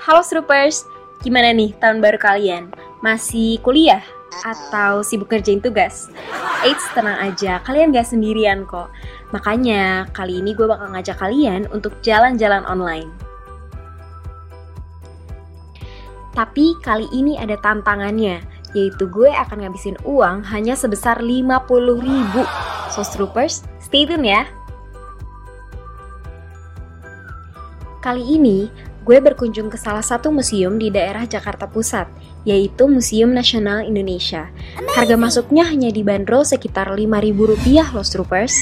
Halo Stroopers, gimana nih tahun baru kalian? Masih kuliah? Atau sibuk kerjain tugas? Eits, tenang aja, kalian gak sendirian kok. Makanya, kali ini gue bakal ngajak kalian untuk jalan-jalan online. Tapi kali ini ada tantangannya, yaitu gue akan ngabisin uang hanya sebesar 50 ribu. So Stroopers, stay tune ya! Kali ini, gue berkunjung ke salah satu museum di daerah Jakarta Pusat, yaitu Museum Nasional Indonesia. Harga masuknya hanya dibanderol sekitar Rp5.000 loh, Troopers.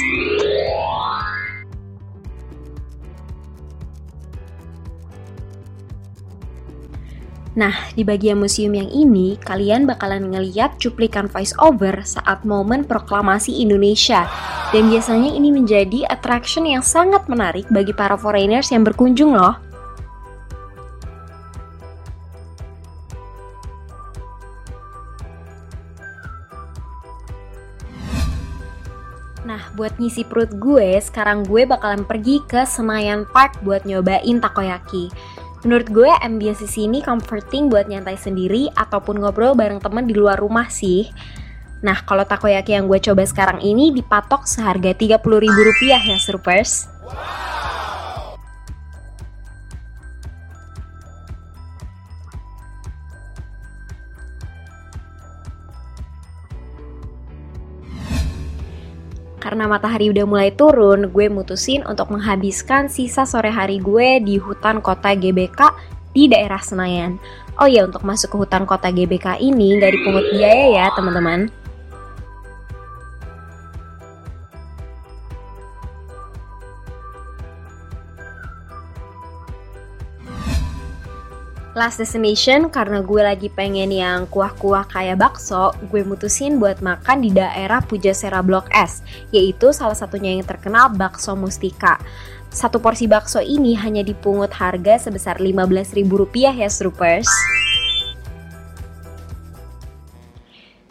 Nah, di bagian museum yang ini, kalian bakalan ngeliat cuplikan voice over saat momen proklamasi Indonesia. Dan biasanya ini menjadi attraction yang sangat menarik bagi para foreigners yang berkunjung loh. Nah, buat ngisi perut gue, sekarang gue bakalan pergi ke Senayan Park buat nyobain takoyaki. Menurut gue, ambience di sini comforting buat nyantai sendiri ataupun ngobrol bareng temen di luar rumah sih. Nah, kalau takoyaki yang gue coba sekarang ini dipatok seharga Rp30.000 ya, Surpers. Karena matahari udah mulai turun, gue mutusin untuk menghabiskan sisa sore hari gue di hutan kota GBK di daerah Senayan. Oh ya, untuk masuk ke hutan kota GBK ini nggak dipungut biaya ya, teman-teman. Last destination karena gue lagi pengen yang kuah-kuah kayak bakso, gue mutusin buat makan di daerah Pujasera Blok S, yaitu salah satunya yang terkenal bakso Mustika. Satu porsi bakso ini hanya dipungut harga sebesar Rp15.000 ya, Stroopers.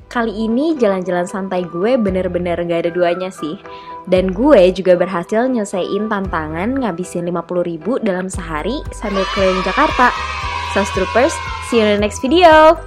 Kali ini jalan-jalan santai gue bener-bener gak ada duanya sih. Dan gue juga berhasil nyelesain tantangan ngabisin 50 ribu dalam sehari sambil keliling Jakarta. So Troopers, see you in the next video.